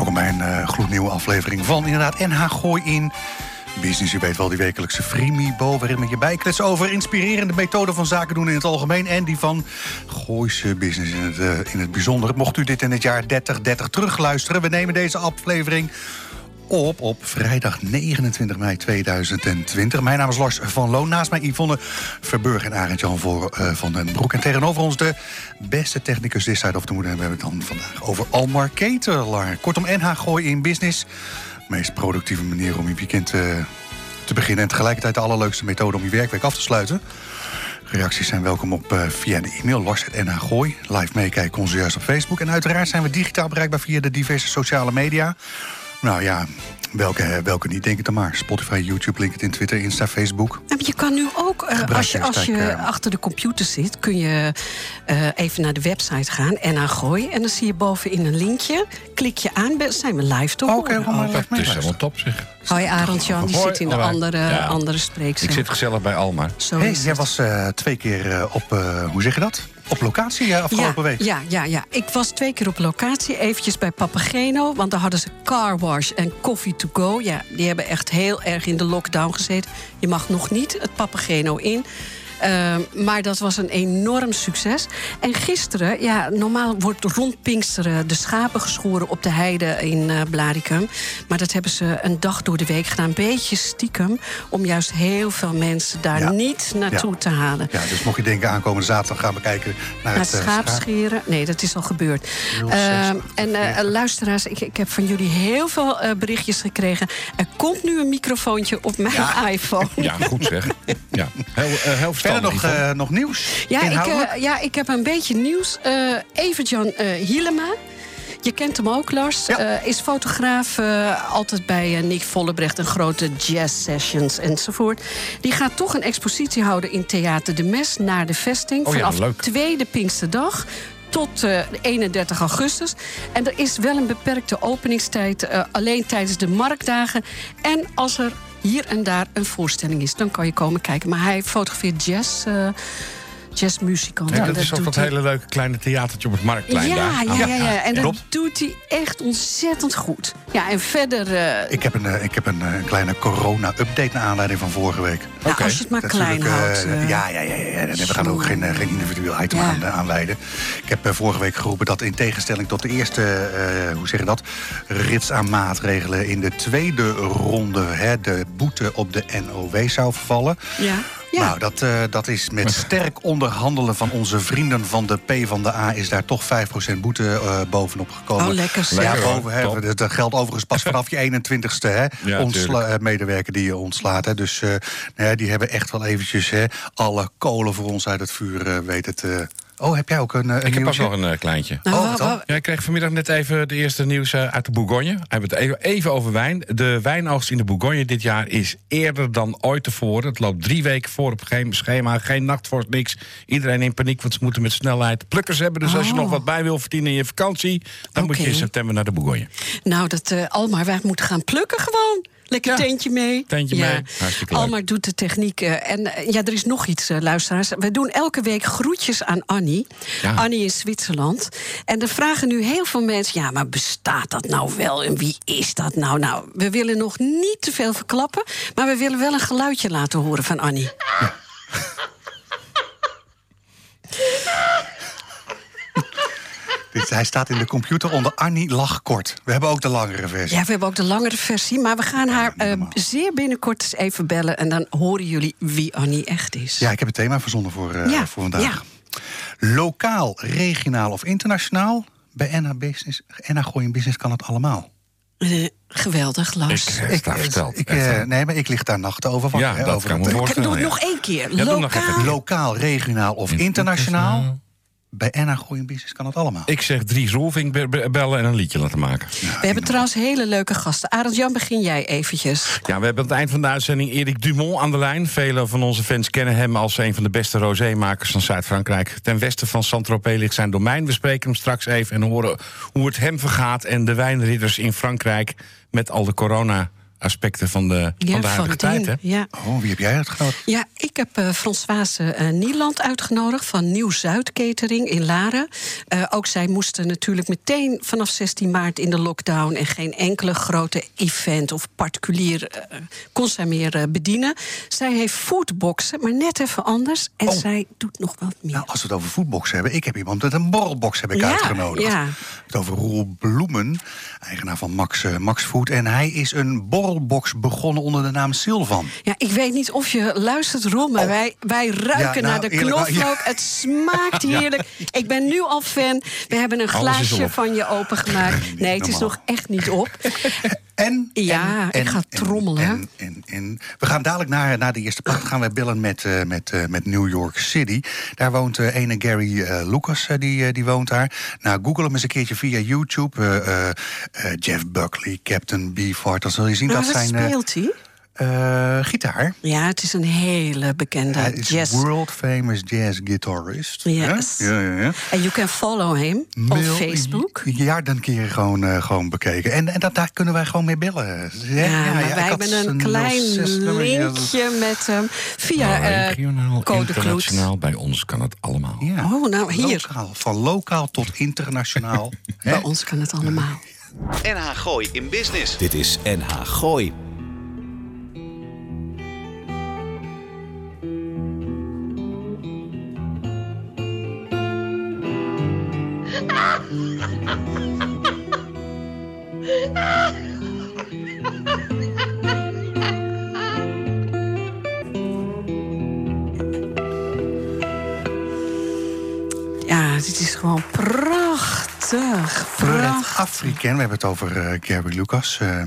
Welkom bij een eh, gloednieuwe aflevering van inderdaad NH Gooi in Business. U weet wel, die wekelijkse Freemibo... waarin we je bijklets over inspirerende methoden van zaken doen in het algemeen... en die van Gooise Business in het, eh, in het bijzonder. Mocht u dit in het jaar 3030 terugluisteren... we nemen deze aflevering op op vrijdag 29 mei 2020. Mijn naam is Lars van Loon. Naast mij Yvonne Verburg en Arend-Jan uh, van den Broek. En tegenover ons de beste technicus this side of the moon. En we hebben het dan vandaag over Almar Ketelaar. Kortom, NH Gooi in Business. meest productieve manier om je weekend uh, te beginnen... en tegelijkertijd de allerleukste methode om je werkweek af te sluiten. Reacties zijn welkom op uh, via de e-mail lars.nhgooi. Live meekijken onze juist op Facebook. En uiteraard zijn we digitaal bereikbaar via de diverse sociale media... Nou ja, welke, welke niet, denk ik dan maar. Spotify, YouTube, LinkedIn, Twitter, Insta, Facebook. Je kan nu ook, uh, als je, als je achter de computer zit... kun je uh, even naar de website gaan en aan gooien. En dan zie je bovenin een linkje. Klik je aan, zijn we live toch? Oké, okay, oh, dat is helemaal top zeg. Hoi Arend Jan, die zit in de andere, ja. andere spreekzaal. Ik zit gezellig bij Almar. Hey, jij was uh, twee keer op, hoe zeg je dat? Op locatie afgelopen ja, week? Ja, ja, ja. Ik was twee keer op locatie. Eventjes bij Papageno. Want daar hadden ze car wash en coffee to go. Ja, die hebben echt heel erg in de lockdown gezeten. Je mag nog niet het Papageno in. Uh, maar dat was een enorm succes. En gisteren, ja, normaal wordt rond Pinksteren de schapen geschoren op de heide in uh, Blaricum. Maar dat hebben ze een dag door de week gedaan. Een beetje stiekem. Om juist heel veel mensen daar ja. niet naartoe ja. te halen. Ja, dus mocht je denken aankomende zaterdag gaan we kijken naar, naar het uh, schaapscheren. Nee, dat is al gebeurd. Uh, en luisteraars, ik, ik, heb van jullie heel veel berichtjes gekregen. Er komt nu een microfoontje op mijn ja. iPhone. Ja, goed zeg. Ja. Heel, heel Verder nog, uh, nog nieuws? Ja ik, uh, ja, ik heb een beetje nieuws. Uh, Evert-Jan Hielema. Je kent hem ook, Lars. Ja. is fotograaf, altijd bij Nick Vollebrecht... en grote jazz sessions enzovoort. Die gaat toch een expositie houden in Theater de Mes... naar de vesting oh, vanaf ja, leuk. tweede Pinksterdag tot uh, 31 augustus. En er is wel een beperkte openingstijd, uh, alleen tijdens de marktdagen. En als er hier en daar een voorstelling is, dan kan je komen kijken. Maar hij fotografeert jazz. Uh, jazzmuzikanten. Ja, dat, dat is ook dat hij... hele leuke kleine theatertje op het Marktplein ja, daar. Ja, ja, ja. En dat doet hij echt ontzettend goed. Ja, en verder... Uh... Ik heb een, uh, ik heb een, een kleine corona-update naar aanleiding van vorige week. Okay. Als je het maar klein houdt. Uh, ja, ja, ja, ja. We gaan ook geen, geen individueel item ja. aan, aan wijden. Ik heb vorige week geroepen dat in tegenstelling tot de eerste, hoe zeg je dat, rits aan maatregelen in de tweede ronde hè, de boete op de NOW zou vervallen. Ja. Ja. Nou, dat, uh, dat is met sterk onderhandelen van onze vrienden van de P van de A... is daar toch 5% boete uh, bovenop gekomen. Oh, lekker Ja, boven, hè, dat geldt overigens pas vanaf je 21ste, hè. Ja, Ontsla medewerker die je ontslaat, hè. Dus uh, nou, die hebben echt wel eventjes hè, alle kolen voor ons uit het vuur weten te... Oh, heb jij ook een, een Ik heb ook nieuwtje? nog een uh, kleintje. Nou, oh, wat, Ja, ik kreeg vanmiddag net even de eerste nieuws uh, uit de Bourgogne. We hebben het even, even over wijn. De wijnoogst in de Bourgogne dit jaar is eerder dan ooit tevoren. Het loopt drie weken voor op geen schema. Geen nachtvorst, niks. Iedereen in paniek, want ze moeten met snelheid plukkers hebben. Dus oh. als je nog wat bij wil verdienen in je vakantie... dan okay. moet je in september naar de Bourgogne. Nou, dat uh, Almar, wij moeten gaan plukken gewoon. Lekker Ja. tentje mee. Tentje ja. mee. Hartstikke leuk. Almar doet de techniek. eh, en eh, ja, er is nog iets, eh, luisteraars. We doen elke week groetjes aan Annie. Ja. Annie in Zwitserland. En er vragen nu heel veel mensen... ja, maar bestaat dat nou wel? En wie is dat nou? Nou, we willen nog niet te veel verklappen... maar we willen wel een geluidje laten horen van Annie. Dit, hij staat in de computer onder Annie Lachkort. We hebben ook de langere versie. Ja, we hebben ook de langere versie. Maar we gaan haar eh, zeer binnenkort eens even bellen... en dan horen jullie wie Annie echt is. Ja, ik heb het thema verzonnen voor, uh, Ja, voor vandaag. Lokaal, regionaal of internationaal? Bij NH Business, NH Gooi in Business kan het allemaal. Eh, geweldig, Lars. Ik, eh. Ik, eh, eh. nee, maar ik lig daar nachten over wakker. Ja, hè, dat over kan me het, eh. Doe het ja. nog één keer. Ja, nog. Lokaal, regionaal of internationaal? Bij NH Gooi Business kan het allemaal. Ik zeg Dries be- be- bellen en een liedje laten maken. We hebben trouwens hele leuke gasten. Arend Jan, begin jij eventjes. Ja, we hebben aan het eind van de uitzending Erik Dumont aan de lijn. Vele van onze fans kennen hem als een van de beste rosémakers van Zuid-Frankrijk. Ten westen van Saint-Tropez ligt zijn domein. We spreken hem straks even en horen hoe het hem vergaat... en de wijnridders in Frankrijk met al de corona-aspecten van de, van de huidige tijd. Hè? Ja. Oh, wie heb jij uitgenodigd? Ja, ik heb eh Françoise eh, Nieland uitgenodigd van Nieuw-Zuid Catering in Laren. Eh, ook zij moesten natuurlijk meteen vanaf 16 maart in de lockdown... en geen enkele grote event of particulier eh, kon zij meer eh, bedienen. Zij heeft foodboxen, maar net even anders. En Oh. zij doet nog wat meer. Nou, als we het over foodbox hebben, ik heb iemand met een borrelbox heb ik Ja, uitgenodigd. ja. Het over Roel Bloemen, eigenaar van Max, eh, Max Food. En hij is een borrelbox begonnen onder de naam Silvan. Ja, ik weet niet of je luistert, Ron, maar Oh. wij, wij ruiken Ja, nou, naar de knoflook. ja. Het smaakt heerlijk. Ik ben nu al fan. We hebben een glaasje van je opengemaakt. Nee, het is nog echt niet op. En, Ja, en, ik ga en, trommelen. En, en, en, we gaan dadelijk naar, naar de eerste plaat gaan we bellen met, eh, met, eh, met New York City. Daar woont eh, ene Gary Lucas, die, die woont daar. Nou, google hem eens een keertje via YouTube. Jeff Buckley, Captain Beefheart. Dan zul je zien Maar dat wat zijn eh, speelt hij? eh, gitaar. Ja, het is een hele bekende Hij is jazz. world famous jazz guitarist. Yes. hè? Ja, ja, ja. En you can follow him op Facebook. Ja, dan kun je gewoon, eh, gewoon bekeken. En, en dat, daar kunnen wij gewoon mee bellen. Ja, maar ik wij hebben een klein 06 nummer, ja, dat- linkje met hem via Nou, eh, regionaal, Code internationaal, bij ons kan het allemaal. Ja. Oh, nou, hier. Lokaal, van lokaal tot internationaal. Bij ons kan het allemaal. NH Gooi in Business. Dit is NH Gooi. Ja, dit is gewoon prachtig. Prachtig. Afrikaan, we hebben het over eh, Gary Lucas. eh,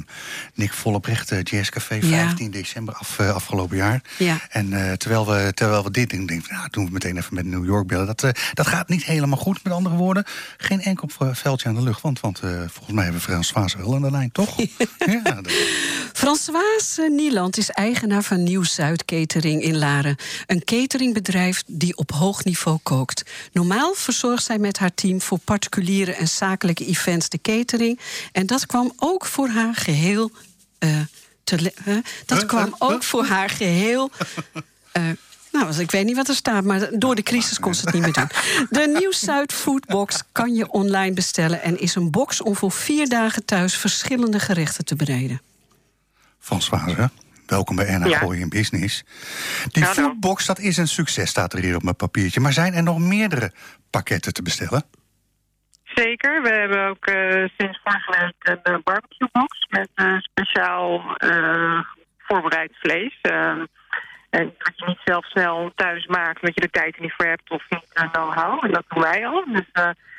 Nick Volleprecht, uh, Jazzcafé, Ja. 15 december af, eh, afgelopen jaar. Ja. En eh, terwijl, we, terwijl we dit doen, denk ik, nou, doen we meteen even met New York bellen. Dat, eh, dat gaat niet helemaal goed, met andere woorden. Geen enkel veldje aan de lucht, want, want eh, volgens mij hebben we Frans Vaas wel aan de lijn, toch? ja, dat- Françoise Nieland is eigenaar van Nieuw-Zuid Catering in Laren. Een cateringbedrijf die op hoog niveau kookt. Normaal verzorgt zij met haar team voor particuliere en zakelijke events de catering. En dat kwam ook voor haar geheel eh, te? Dat Huh? kwam Huh? ook Huh? voor haar geheel. eh, nou, dus ik weet niet wat er staat, maar door de crisis kon ze het niet meer doen. De Nieuw-Zuid Foodbox kan je online bestellen... en is een box om voor vier dagen thuis verschillende gerechten te bereiden. Hè? welkom bij NH Ja. Gooi in Business. Die Hallo. foodbox, dat is een succes, staat er hier op mijn papiertje. Maar zijn er nog meerdere pakketten te bestellen? Zeker. We hebben ook eh, sinds vorige week een eh, barbecue box met eh, speciaal eh, voorbereid vlees. Ehm, en dat je niet zelf snel thuis maakt, omdat je er tijd niet voor hebt of niet eh, know-how. En dat doen wij al. Dus,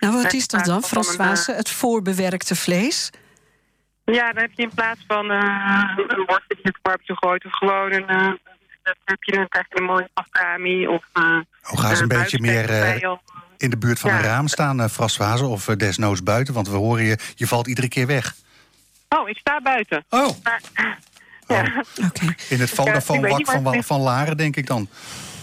Nou, wat is dat dan, Françoise? Het voorbewerkte vlees? Ja, dan heb je in plaats van eh, een worst die je de barbecue gooit... of gewoon een... eh, dat heb je dan krijg je een mooie pastrami of... Oh, ga eens een beetje meer in de buurt van Ja. een raam staan, eh Vazen, of eh, desnoods buiten. Want we horen je, je valt iedere keer weg. Oh, ik sta buiten. Oh, Maar, ja. Oké. in het Vodafone-wak van, het van Laren, denk ik dan.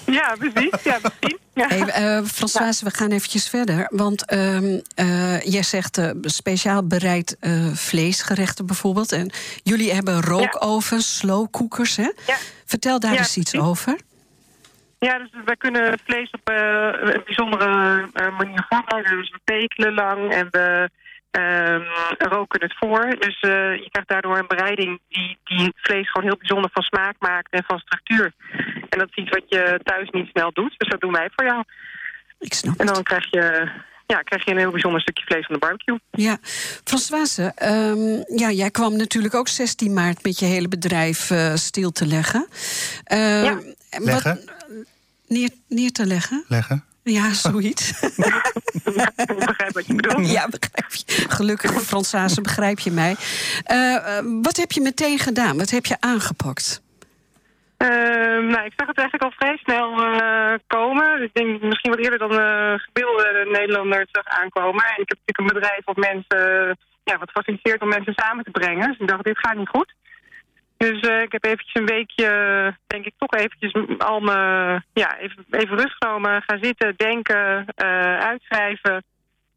ja, precies. Ja, misschien. Ja. Hey, eh, Françoise, we gaan eventjes verder. Want ehm, eh, jij zegt eh, speciaal bereid eh, vleesgerechten bijvoorbeeld. En jullie hebben rookovens, slowcookers, hè? Ja. Vertel daar Ja, eens iets precies. over. Ja, dus wij kunnen het vlees op eh, een bijzondere eh, manier voorbereiden. Dus we pekelen lang en we ehm, roken het voor. Dus eh, je krijgt daardoor een bereiding die, die het vlees gewoon heel bijzonder van smaak maakt en van structuur. En dat is iets wat je thuis niet snel doet, dus dat doen wij voor jou. Ik snap En het. dan krijg je, ja, krijg je een heel bijzonder stukje vlees van de barbecue. Ja, Françoise, ehm, ja, jij kwam natuurlijk ook 16 maart met je hele bedrijf eh, stil te leggen. Eh, Ja. wat- Leggen? Neer, neer te leggen? Leggen? Ja, zoiets. ik begrijp wat je bedoelt. ja, begrijp je. Gelukkig, Françoise, begrijp je mij. Eh, eh, wat heb je meteen gedaan? Wat heb je aangepakt? Ehm, nou, ik zag het eigenlijk al vrij snel eh, komen. Ik denk misschien wat eerder dan gemiddelde Nederlander het zag aankomen. En ik heb natuurlijk een bedrijf wat mensen, ja, wat faciliteert om mensen samen te brengen. Dus ik dacht, dit gaat niet goed. Dus uh, ik heb eventjes een weekje, denk ik toch eventjes al me, ja, even, even rust genomen. Gaan zitten, denken, uitschrijven.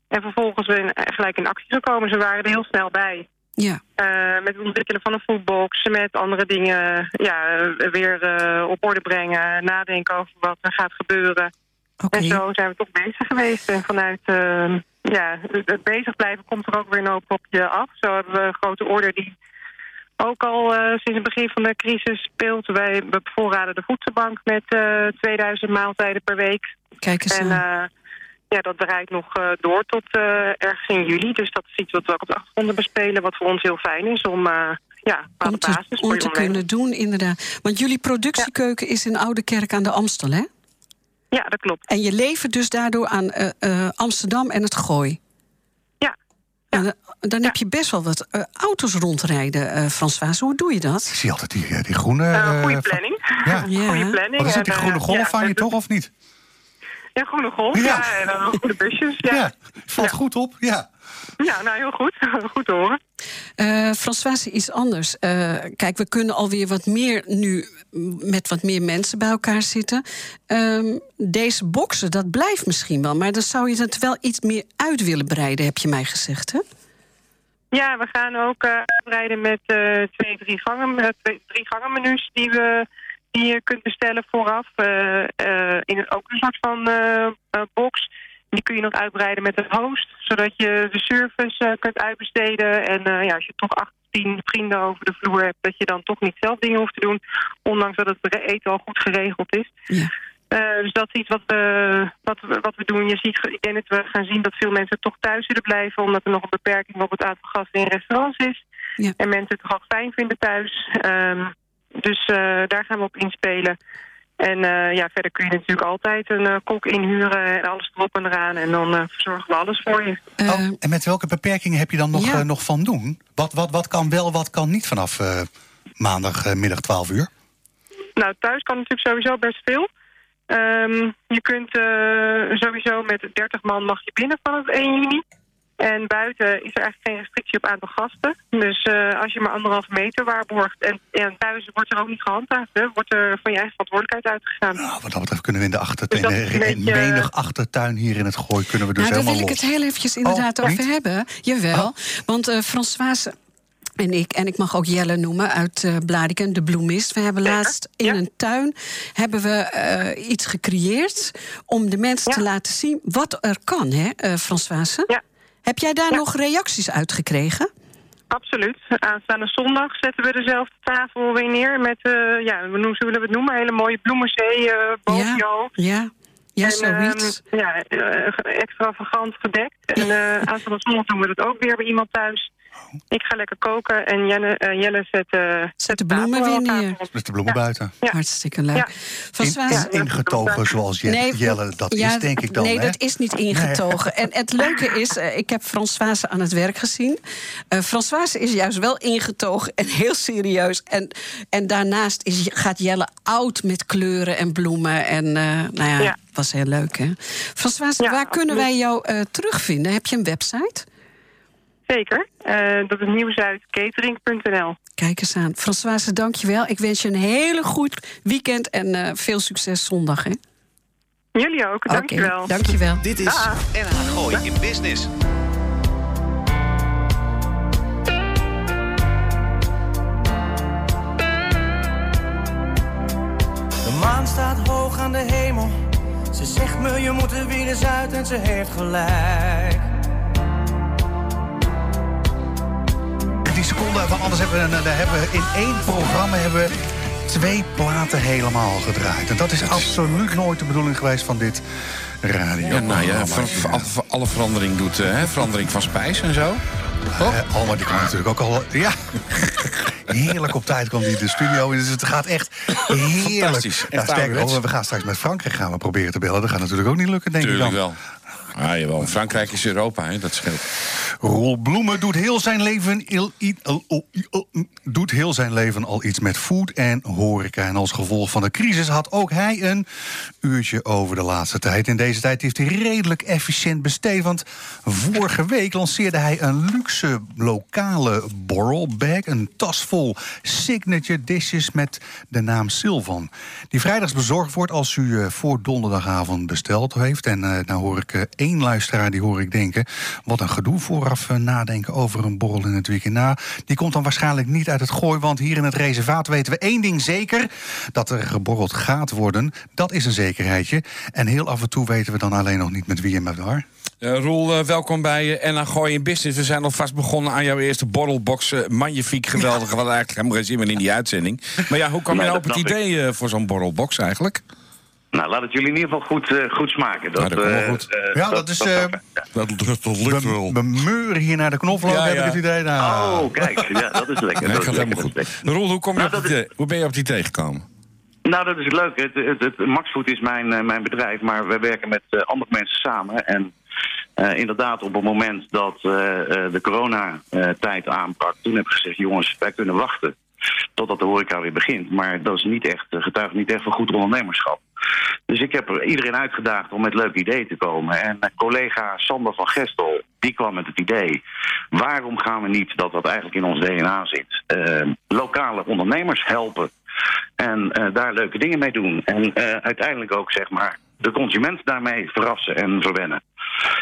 En vervolgens ben gelijk in actie gekomen. Ze waren er heel snel bij. Ja. Uh, met het ontwikkelen van een foodbox, met andere dingen ja, weer op orde brengen, nadenken over wat er gaat gebeuren. Okay. En zo zijn we toch bezig geweest. En vanuit uh, ja, het bezig blijven komt er ook weer een hoop op je af. Zo hebben we een grote order die ook al sinds het begin van de crisis speelt. Wij bevoorraden de voedselbank met 2000 maaltijden per week. Kijk eens en, aan ja, dat draait nog door tot ergens in juli. Dus dat is iets wat we ook op de achtergrond bespelen. Wat voor ons heel fijn is om, ja, om de basis te, om te kunnen doen, inderdaad. Want jullie productiekeuken ja. is in Oude Kerk aan de Amstel, hè? Ja, dat klopt. En je levert dus daardoor aan Amsterdam en het Gooi? Ja. ja. Dan, heb je best wel wat auto's rondrijden, François. Hoe doe je dat? Ik zie altijd die, die groene... goede planning. Ja. ja. Goede planning. Wat is het, die groene golf van je toch, of niet? Ja, groene golf. Ja, ja en dan goede busjes. Ja, ja valt ja. goed op. Ja. Ja, nou heel goed. goed te horen. Uh, Françoise, iets anders. Uh, kijk, we kunnen alweer wat meer nu met wat meer mensen bij elkaar zitten. Uh, deze boksen, dat blijft misschien wel. Maar dan zou je het wel iets meer uit willen breiden, heb je mij gezegd, hè? Ja, we gaan ook uitbreiden met twee, drie gangen, twee, drie gangen menus die we die je kunt bestellen vooraf. In ook een soort van box. Die kun je nog uitbreiden met een host. Zodat je de service kunt uitbesteden. En ja, als je toch 18 vrienden over de vloer hebt... dat je dan toch niet zelf dingen hoeft te doen. Ondanks dat het eten al goed geregeld is. Ja. dus dat is iets wat we, wat, we, wat we doen. Je ziet, ik denk dat we gaan zien dat veel mensen toch thuis willen blijven... omdat er nog een beperking op het aantal gasten in restaurants is. Ja. En mensen het toch ook fijn vinden thuis... Um, dus uh, daar gaan we op inspelen. En uh, ja, verder kun je natuurlijk altijd een uh, kok inhuren en alles erop en eraan. En dan verzorgen we alles voor je. Oh, en met welke beperkingen heb je dan nog, ja. nog van doen? Wat, wat, wat kan wel, wat kan niet vanaf maandagmiddag 12 uur? Nou, thuis kan natuurlijk sowieso best veel. Um, je kunt sowieso met 30 man mag je binnen vanaf 1 juni. En buiten is er eigenlijk geen restrictie op aantal gasten. Dus uh, als je maar anderhalve meter waarborgt en, en thuis wordt er ook niet gehandhaafd. Hè, wordt er van je eigen verantwoordelijkheid uitgegaan. Nou, wat dat betreft kunnen we in de achtertuin, Dus is in beetje- menig achtertuin hier in het gooi kunnen we dus nou, daar helemaal wil ik los. het heel eventjes inderdaad Oh, over hebben. Jawel, Oh. want eh Françoise en ik, en ik mag ook Jelle noemen uit eh Bladiken, de bloemist. We hebben laatst in ja. een tuin hebben we eh, iets gecreëerd om de mensen Ja. te laten zien wat er kan, hè, eh Françoise? Ja. Heb jij daar Ja. nog reacties uit gekregen? Absoluut. Aanstaande zondag zetten we dezelfde tafel weer neer met, eh, ja, we noemen, zullen we het noemen, een hele mooie bloemenzee eh boven Ja. je hoofd. Ja, ja En, zoiets. ehm, ja, eh, extravagant gedekt. En aanstaande zondag doen we dat ook weer bij iemand thuis. Ik ga lekker koken en Jelle, eh, Jelle zet, eh, zet de bloemen weer neer. Dus de bloemen Ja. buiten. Ja. Hartstikke leuk. Ja. In- ingetogen zoals Nee, Jelle dat ja, is, denk ik dan. Nee, hè? dat is niet ingetogen. En het leuke is, eh, ik heb Françoise aan het werk gezien. Eh Françoise is juist wel ingetogen en heel serieus. En, en daarnaast is, gaat Jelle oud met kleuren en bloemen. En eh, nou ja, Ja. was heel leuk, hè? Françoise, Ja, waar kunnen wij jou eh, terugvinden? Heb je een website? Zeker. Eh, dat is nieuwzuidcatering.nl. Kijk eens aan. Françoise, dank je wel. Ik wens je een hele goed weekend en eh, veel succes zondag, hè? Jullie ook, dankjewel. Je wel. Dit is Dag. NH Gooi in Business. De maan staat hoog aan de hemel. Ze zegt me, je moet er weer eens uit en ze heeft gelijk. Want anders hebben we, dan hebben we in één programma hebben we twee platen helemaal gedraaid. En dat is absoluut nooit de bedoeling geweest van dit radio. Ja, nou ja, ver- ver- alle, alle verandering doet eh, hè, verandering van spijs en zo. Eh, Alma, die kwam natuurlijk ook al... Ja, heerlijk op tijd kwam die de studio in. Dus het gaat echt heerlijk. Ja, sterker we gaan straks met Frankrijk gaan we proberen te bellen. Dat gaat natuurlijk ook niet lukken, denk Tuurlijk ik dan. wel. Ah, jawel. Frankrijk is Europa, hè, dat scheelt. Roel Bloemen doet heel zijn leven, doet heel zijn leven al iets met food en horeca. En als gevolg van de crisis had ook hij een uurtje over de laatste tijd. In deze tijd heeft hij redelijk efficiënt besteed. Want vorige week lanceerde hij een luxe lokale borrelbag. Een tas vol signature dishes met de naam Sylvan. Die vrijdags bezorgd wordt als u eh, voor donderdagavond besteld heeft. En eh nou hoor ik eh, één luisteraar die hoor ik denken... wat een gedoe vooraf eh, nadenken over een borrel in het weekend. Nou, die komt dan waarschijnlijk niet uit het gooi... want hier in het reservaat weten we één ding zeker... dat er geborreld gaat worden. Dat is een zekerheidje. En heel af en toe weten we dan alleen nog niet met wie en met waar. Eh, Roel, eh, welkom bij uh, En Gooi in Business. We zijn alvast begonnen aan jouw eerste borrelbox. magnifiek, geweldig. We hadden eigenlijk helemaal geen zin meer in die uitzending. Maar ja, hoe kwam je Nee, nou op het idee voor zo'n borrelbox eigenlijk? Nou, laat het jullie in ieder geval goed, eh, goed smaken. Ja, dat komt wel eh, goed. eh, Ja, dat is, eh, ja. Dat, dat, dat We, we meuren hier naar de knoflook, Ja, heb ja. ik het idee. Nou, Oh, kijk, ja, dat is lekker. Nee, dat gaat is helemaal lekker, goed. dat. Roel, hoe, kom je Nou, op dat is- idee? hoe ben je op het idee gekomen? Nou, dat is leuk. Het, het, het, Maxfood is mijn, eh, mijn bedrijf, maar we werken met eh, andere mensen samen. En eh, inderdaad, op het moment dat eh, eh, de coronatijd aanbrak, toen heb ik gezegd, jongens, wij kunnen wachten totdat de horeca weer begint. Maar dat is niet echt, getuigt niet echt van goed ondernemerschap. Dus ik heb er iedereen uitgedaagd om met leuke ideeën te komen. En mijn collega Sander van Gestel, die kwam met het idee... waarom gaan we niet, dat dat eigenlijk in ons DNA zit... eh, lokale ondernemers helpen en eh, daar leuke dingen mee doen. En eh, uiteindelijk ook, zeg maar, de consument daarmee verrassen en verwennen.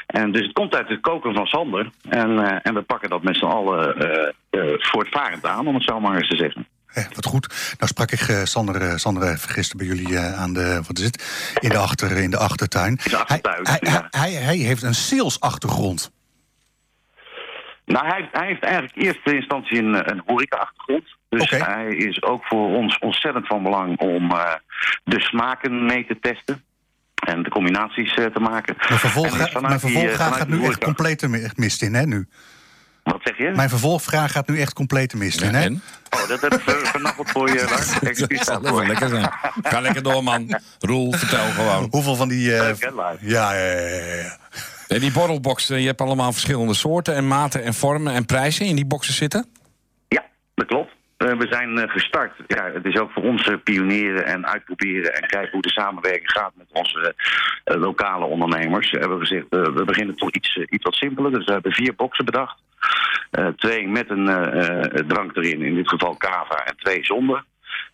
En dus het komt uit het koken van Sander. En, en we pakken dat met z'n allen voortvarend aan, om het zo maar eens te zeggen. Eh, wat goed. Nou sprak ik eh, Sander, eh, Sander gisteren bij jullie aan de, wat is het, in de, achter, in de achtertuin. de achtertuin, hij, ja. hij, hij heeft een sales-achtergrond. Nou, hij, hij heeft eigenlijk in eerste instantie een, een horeca-achtergrond. Dus hij is ook voor ons ontzettend van belang om de smaken mee te testen. En de combinaties te maken. Mijn vervolg, En is vanuit mijn die, gaat die nu echt mi- mist in, hè, nu? Wat zeg je? Mijn vervolgvraag gaat nu echt compleet de mist in, Ja, hè? Oh, dat heb ik ver- vernappeld voor je, Lars. Excuus daarvoor. lekker zijn. Ga lekker door, man. Roel, vertel gewoon. Hoeveel van die... eh, Leuk, hè, live? ja, ja, ja, ja, ja. En die borrelbox, eh, je hebt allemaal verschillende soorten en maten en vormen en prijzen in die boxen zitten? Ja, dat klopt. Eh, we zijn eh, gestart. Ja, het is ook voor ons eh, pionieren en uitproberen en kijken hoe de samenwerking gaat met onze eh, lokale ondernemers. We hebben gezegd, eh, we beginnen toch iets, eh, iets wat simpeler. Dus we hebben vier boxen bedacht. Eh, twee met een eh, eh, drank erin, in dit geval cava, en twee zonder.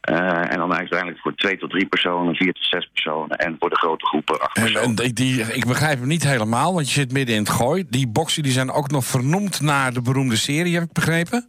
En dan uiteindelijk voor twee tot drie personen, vier tot zes personen en voor de grote groepen acht En, personen. en die, die- ik begrijp hem niet helemaal, want je zit midden in het gooi. Die boxen die zijn ook nog vernoemd naar de beroemde serie, heb ik begrepen?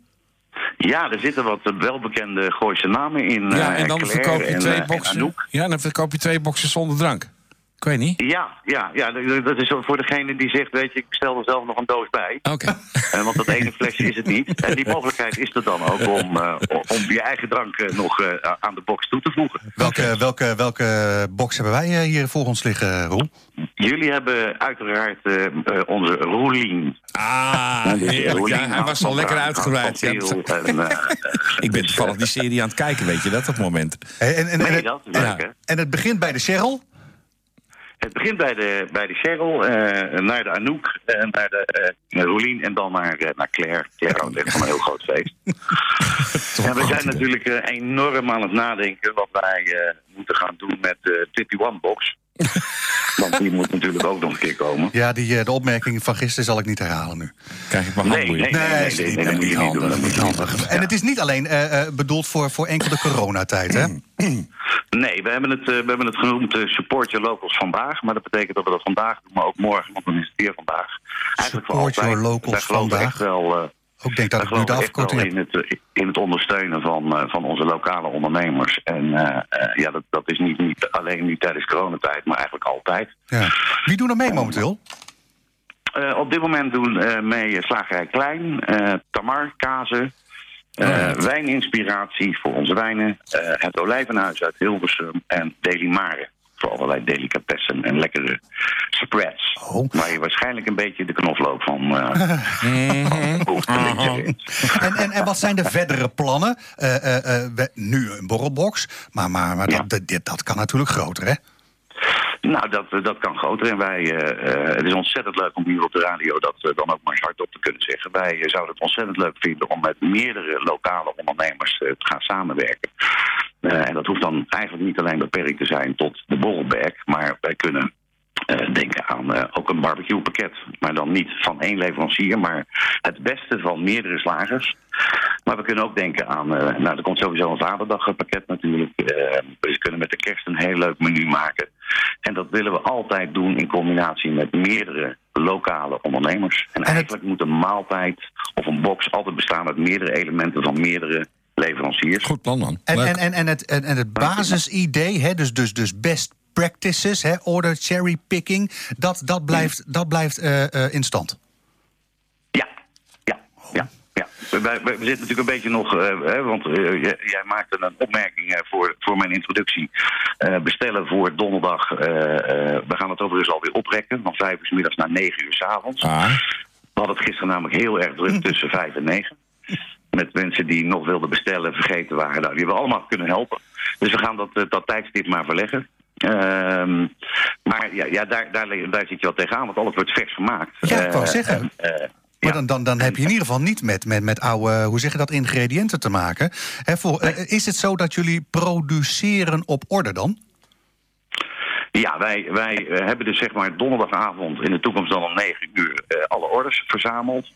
Ja, er zitten wat welbekende Gooise namen in. ja, en dan Claire verkoop je twee en boxen. Anouk. Ja, dan verkoop je twee boxen zonder drank. Ik weet niet. Ja, ja, ja, dat is voor degene die zegt, weet je, ik stel er zelf nog een doos bij. Oké. En want dat ene flesje is het niet. En die mogelijkheid is er dan ook om, eh, om je eigen drank eh, nog eh, aan de box toe te voegen. Welke, welke, welke box hebben wij eh, hier voor ons liggen, Roel? Jullie hebben uiteraard eh, eh, onze Roelien. Ah, Ja, dus heerlijk. Ja, hij was al lekker uitgebreid. Ja, en, eh, ik ben toevallig eh, die serie aan het kijken, weet je dat, op het moment. En, en, en, Nee, het, dat ja. en het begint bij de Cheryl. Het begint bij de, bij de Cheryl, eh, naar de Anouk, eh, naar de uh, Roelien en dan naar, eh, naar Claire. Claire houdt echt van een heel groot feest. en we zijn natuurlijk eh, enorm aan het nadenken wat wij eh, moeten gaan doen met de Tippy One Box. Want die moet natuurlijk ook nog een keer komen. Ja, die, eh, de opmerking van gisteren zal ik niet herhalen nu. Krijg ik mijn Nee, handboeien. nee, nee, nee, nee, dat moet je niet doen. Dat moet je doen. En het is niet alleen eh, eh, bedoeld voor, voor enkel de coronatijd, hè? Nee, we hebben het, eh, we hebben het genoemd eh, Support Your Locals vandaag. Maar dat betekent dat we dat vandaag doen, maar ook morgen, want dan is het weer vandaag. Eigenlijk voor Support Your altijd. Locals vandaag. echt wel... Ook denk dat ik nu de afkorting heb. in het, eh, in het ondersteunen van, eh, van onze lokale ondernemers. En eh, ja, dat, dat is niet, niet alleen nu tijdens coronatijd, maar eigenlijk altijd. Ja. Wie doen er mee momenteel? Op dit moment doen mee Slagerij Klein, Tamar, Kazen, wijninspiratie voor onze wijnen, het Olijvenhuis uit Hilversum en Deli Mare. Voor allerlei delicatessen en lekkere spreads. Oh. Waar je waarschijnlijk een beetje de knoflook van eh vindt. En, en, en wat zijn de verdere plannen? Eh, eh, we- nu een borrelbox, maar, maar, maar dat, dit- dat kan natuurlijk groter, hè? Nou, dat, dat kan groter. En wij, eh, eh, het is ontzettend leuk om hier op de radio dat eh, dan ook maar eens hardop te kunnen zeggen. Wij eh, zouden het ontzettend leuk vinden om met meerdere lokale ondernemers eh, te gaan samenwerken. Eh, en dat hoeft dan eigenlijk niet alleen beperkt te zijn tot de borrelberg, maar wij kunnen eh, denken aan eh, ook een barbecuepakket. Maar dan niet van één leverancier, maar het beste van meerdere slagers. Maar we kunnen ook denken aan, eh, nou er komt sowieso een vaderdagpakket natuurlijk. Eh, we kunnen met de kerst een heel leuk menu maken. En dat willen we altijd doen in combinatie met meerdere lokale ondernemers. En eigenlijk moet een maaltijd of een box altijd bestaan uit meerdere elementen van meerdere leveranciers. Goed plan. En, Leuk. en, en, en, het, en, en het basisidee, hè, dus, dus, dus best practices, hè, order cherry picking, dat, dat blijft, dat blijft eh, eh, in stand. Ja. We, zitten natuurlijk een beetje nog, eh, hè, want eh, jij, jij maakte een opmerking eh, voor, voor mijn introductie. Bestellen voor donderdag. we gaan het overigens alweer oprekken, van vijf uur middags naar negen uur 's avonds. Ah, We hadden het gisteren namelijk heel erg druk tussen vijf en negen. Met mensen die nog wilden bestellen, vergeten waren. Nou, die hebben we allemaal kunnen helpen. Dus we gaan dat, dat tijdstip maar verleggen. Ehm, maar ja, ja daar, daar, daar zit je wel tegenaan, want alles wordt vers gemaakt. Ja, ik wou zeggen. en, Maar dan, dan, dan heb je in ieder geval niet met, met, met oude, hoe zeg je dat, ingrediënten te maken. Voor, eh, is het zo dat jullie produceren op orde dan? Ja, wij, wij eh, hebben dus zeg maar donderdagavond in de toekomst dan om 9 uur eh, alle orders verzameld.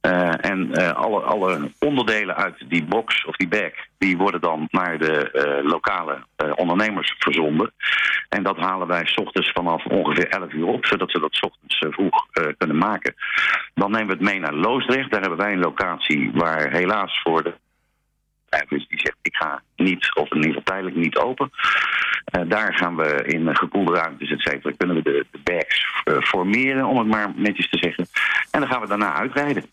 Eh, en eh, alle, alle onderdelen uit die box of die bag, die worden dan naar de eh, lokale ondernemers verzonden. En dat halen wij 's ochtends vanaf ongeveer 11 uur op, zodat ze dat 's ochtends vroeg kunnen maken. Dan nemen we het mee naar Loosdrecht. Daar hebben wij een locatie waar helaas voor de bedrijf die zegt ik ga niet, of in ieder geval tijdelijk niet open. Eh, daar gaan we in gekoelde ruimtes, et cetera, kunnen we de, de bags eh, formeren, om het maar netjes te zeggen. En dan gaan we daarna uitrijden.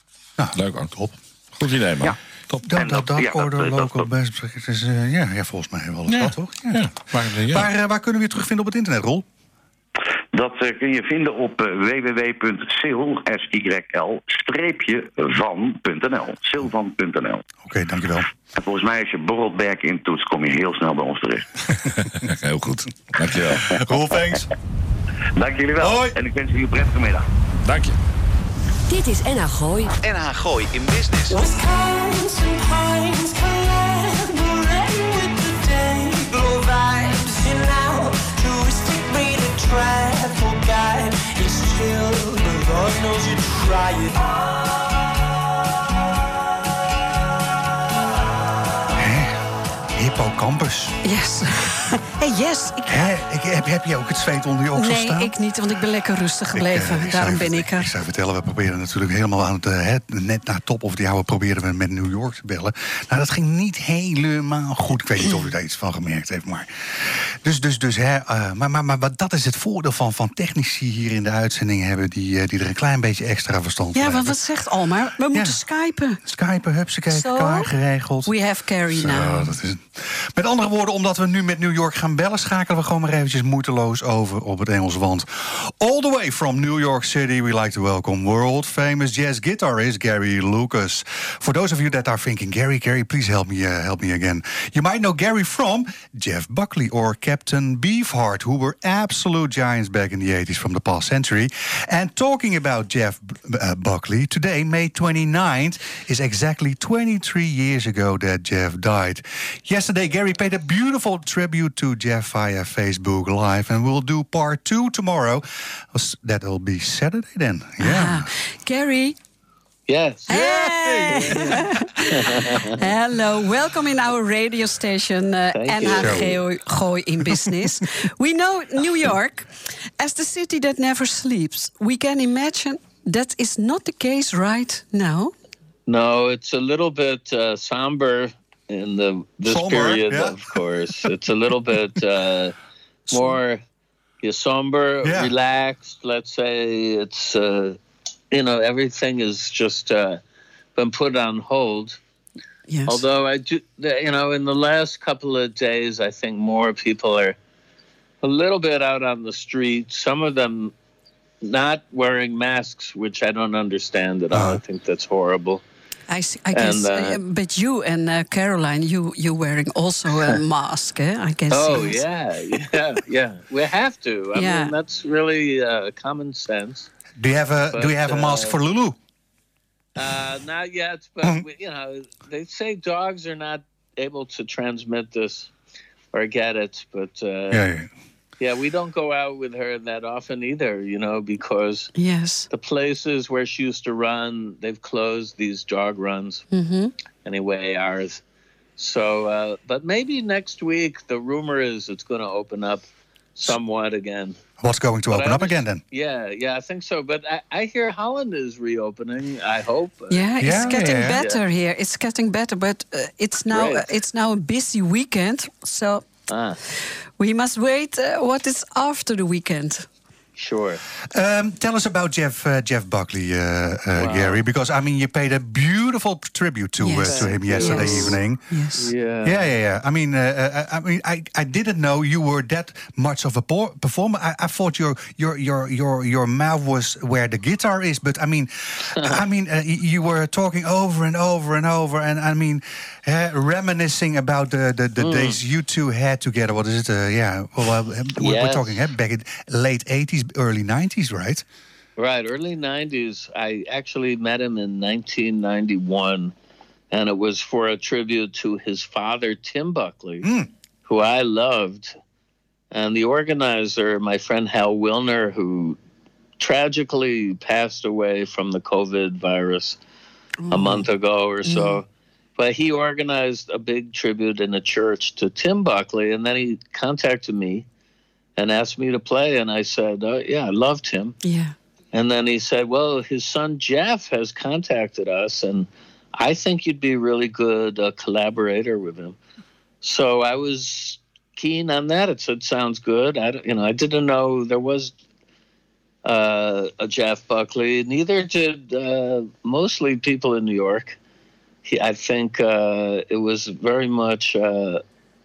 leuk, man. Top. Goed idee, man. Ja. Top. Dat, dat, dat- ja, dat- order dat- local dat- best. Het is, eh, ja, ja, volgens mij wel eens Ja. dat, toch? Ja. Ja. Maar, ja. Waar, waar kunnen we je terugvinden op het internet, Rol? Dat eh, kun je vinden op eh, www.sil-van.nl. Silvan.nl. Oké, dankjewel. En volgens mij als je Borrelberg intoetst, kom je heel snel bij ons terecht. Heel goed. Dankjewel. Rol, thanks. Dank jullie wel. Hoi. En ik wens jullie een prettige middag. Dank je. Dit is NH Gooi. NH Gooi in Business. prideful guy. It's chill, but Lord knows you try it. Hippocampus. Yes. hey, yes. Ik? Ik, heb, heb je ook het zweet onder je oksels nee, staan? ik niet, want ik ben lekker rustig Ik, gebleven. eh, ik Daarom ben ik Ik er. zou vertellen, we proberen natuurlijk helemaal aan het... eh, net na top of the hour probeerden we met New York te bellen. Nou, dat ging niet helemaal goed. Ik weet niet of u daar iets van gemerkt heeft, maar... Dus, dus, dus, hè, eh, maar, maar, maar wat- dat is het voordeel van, van technici hier in de uitzending hebben... die, die er een klein beetje extra verstand Ja, van maar hebben. wat zegt Almar? We moeten skypen. Skypen, hupsakee, Zo. klaar, geregeld. We have Carrie Zo, now. dat is het. Met andere woorden, omdat we nu met New York gaan bellen, schakelen we gewoon maar eventjes moeiteloos over op het Engels. Want all the way from New York City, we like to welcome world famous jazz guitarist Gary Lucas. For those of you that are thinking, Gary, Gary, please help me, uh, help me again. You might know Gary from Jeff Buckley or Captain Beefheart, who were absolute giants back in the 80s from the past century. And talking about Jeff uh, Buckley, today, May 29th, is exactly 23 years ago that Jeff died. Yesterday, Gary paid a beautiful tribute to Jeff via Facebook Live, and we'll do part two tomorrow. That will be Saturday then. Yeah. Ah, Carrie. Yes. Hey. Hello, welcome in our radio station uh, Thank NH. Gooi- Gooi in Business. we know New York as the city that never sleeps. We can imagine that is not the case right now. No, it's a little bit uh, somber in the this Somber, period. yeah. Of course, it's a little bit uh, more yeah, somber, Yeah. relaxed. Let's say it's uh, you know everything is just uh, been put on hold. Yes. Although I do, you know, in the last couple of days, I think more people are a little bit out on the street. Some of them not wearing masks, which I don't understand at all. I think that's horrible. I, s- I guess, And, uh, uh, but you and uh, Caroline, you you're wearing also a mask, eh? I guess. Oh yes. yeah, yeah, yeah. We have to. I Yeah. mean, that's really uh, common sense. Do you have a Do you have a mask for Lulu? Uh, not yet, but Mm-hmm. we, you know, they say dogs are not able to transmit this or get it. But uh, Yeah, yeah. Yeah. we don't go out with her that often either. You know, because Yes. the places where she used to run, they've closed these dog runs. hmm Anyway, ours. So, uh, but maybe next week the rumor is it's going to open up somewhat again. What's going to But open I up again then? Yeah, yeah, I think so. But I, I hear Holland is reopening. I hope. Yeah, it's Yeah, getting yeah. better here. It's getting better, but uh, it's now uh, it's now a busy weekend. So Ah, we must wait uh, what is after the weekend. Sure. Um, tell us about Jeff uh, Jeff Buckley, uh, uh, Gary, because I mean you paid a beautiful tribute to Yes. uh, to him yesterday Yes. evening. Yes. Yeah. Yeah, yeah, yeah. I mean, uh, uh, I mean, I, I didn't know you were that much of a performer. I, I thought your your your your your mouth was where the guitar is, but I mean, I mean, uh, you were talking over and over and over, and I mean, uh, reminiscing about the the, the days you two had together. What is it? Uh, yeah, well, uh, we're, we're talking uh, back in late '80s, early '90s, right? Right, early 90s. I actually met him in 1991, and it was for a tribute to his father, Tim Buckley, Mm. who I loved. And the organizer, my friend Hal Wilner, who tragically passed away from the COVID virus a month ago or so. But he organized a big tribute in a church to Tim Buckley, and then he contacted me and asked me to play. And I said, uh, Yeah, I loved him. Yeah. And then he said, Well, his son Jeff has contacted us, and I think you'd be a really good uh, collaborator with him. So I was keen on that. It said, Sounds good. I, you know, I didn't know there was uh, a Jeff Buckley. Neither did uh, mostly people in New York. He, I think uh, it was very much uh,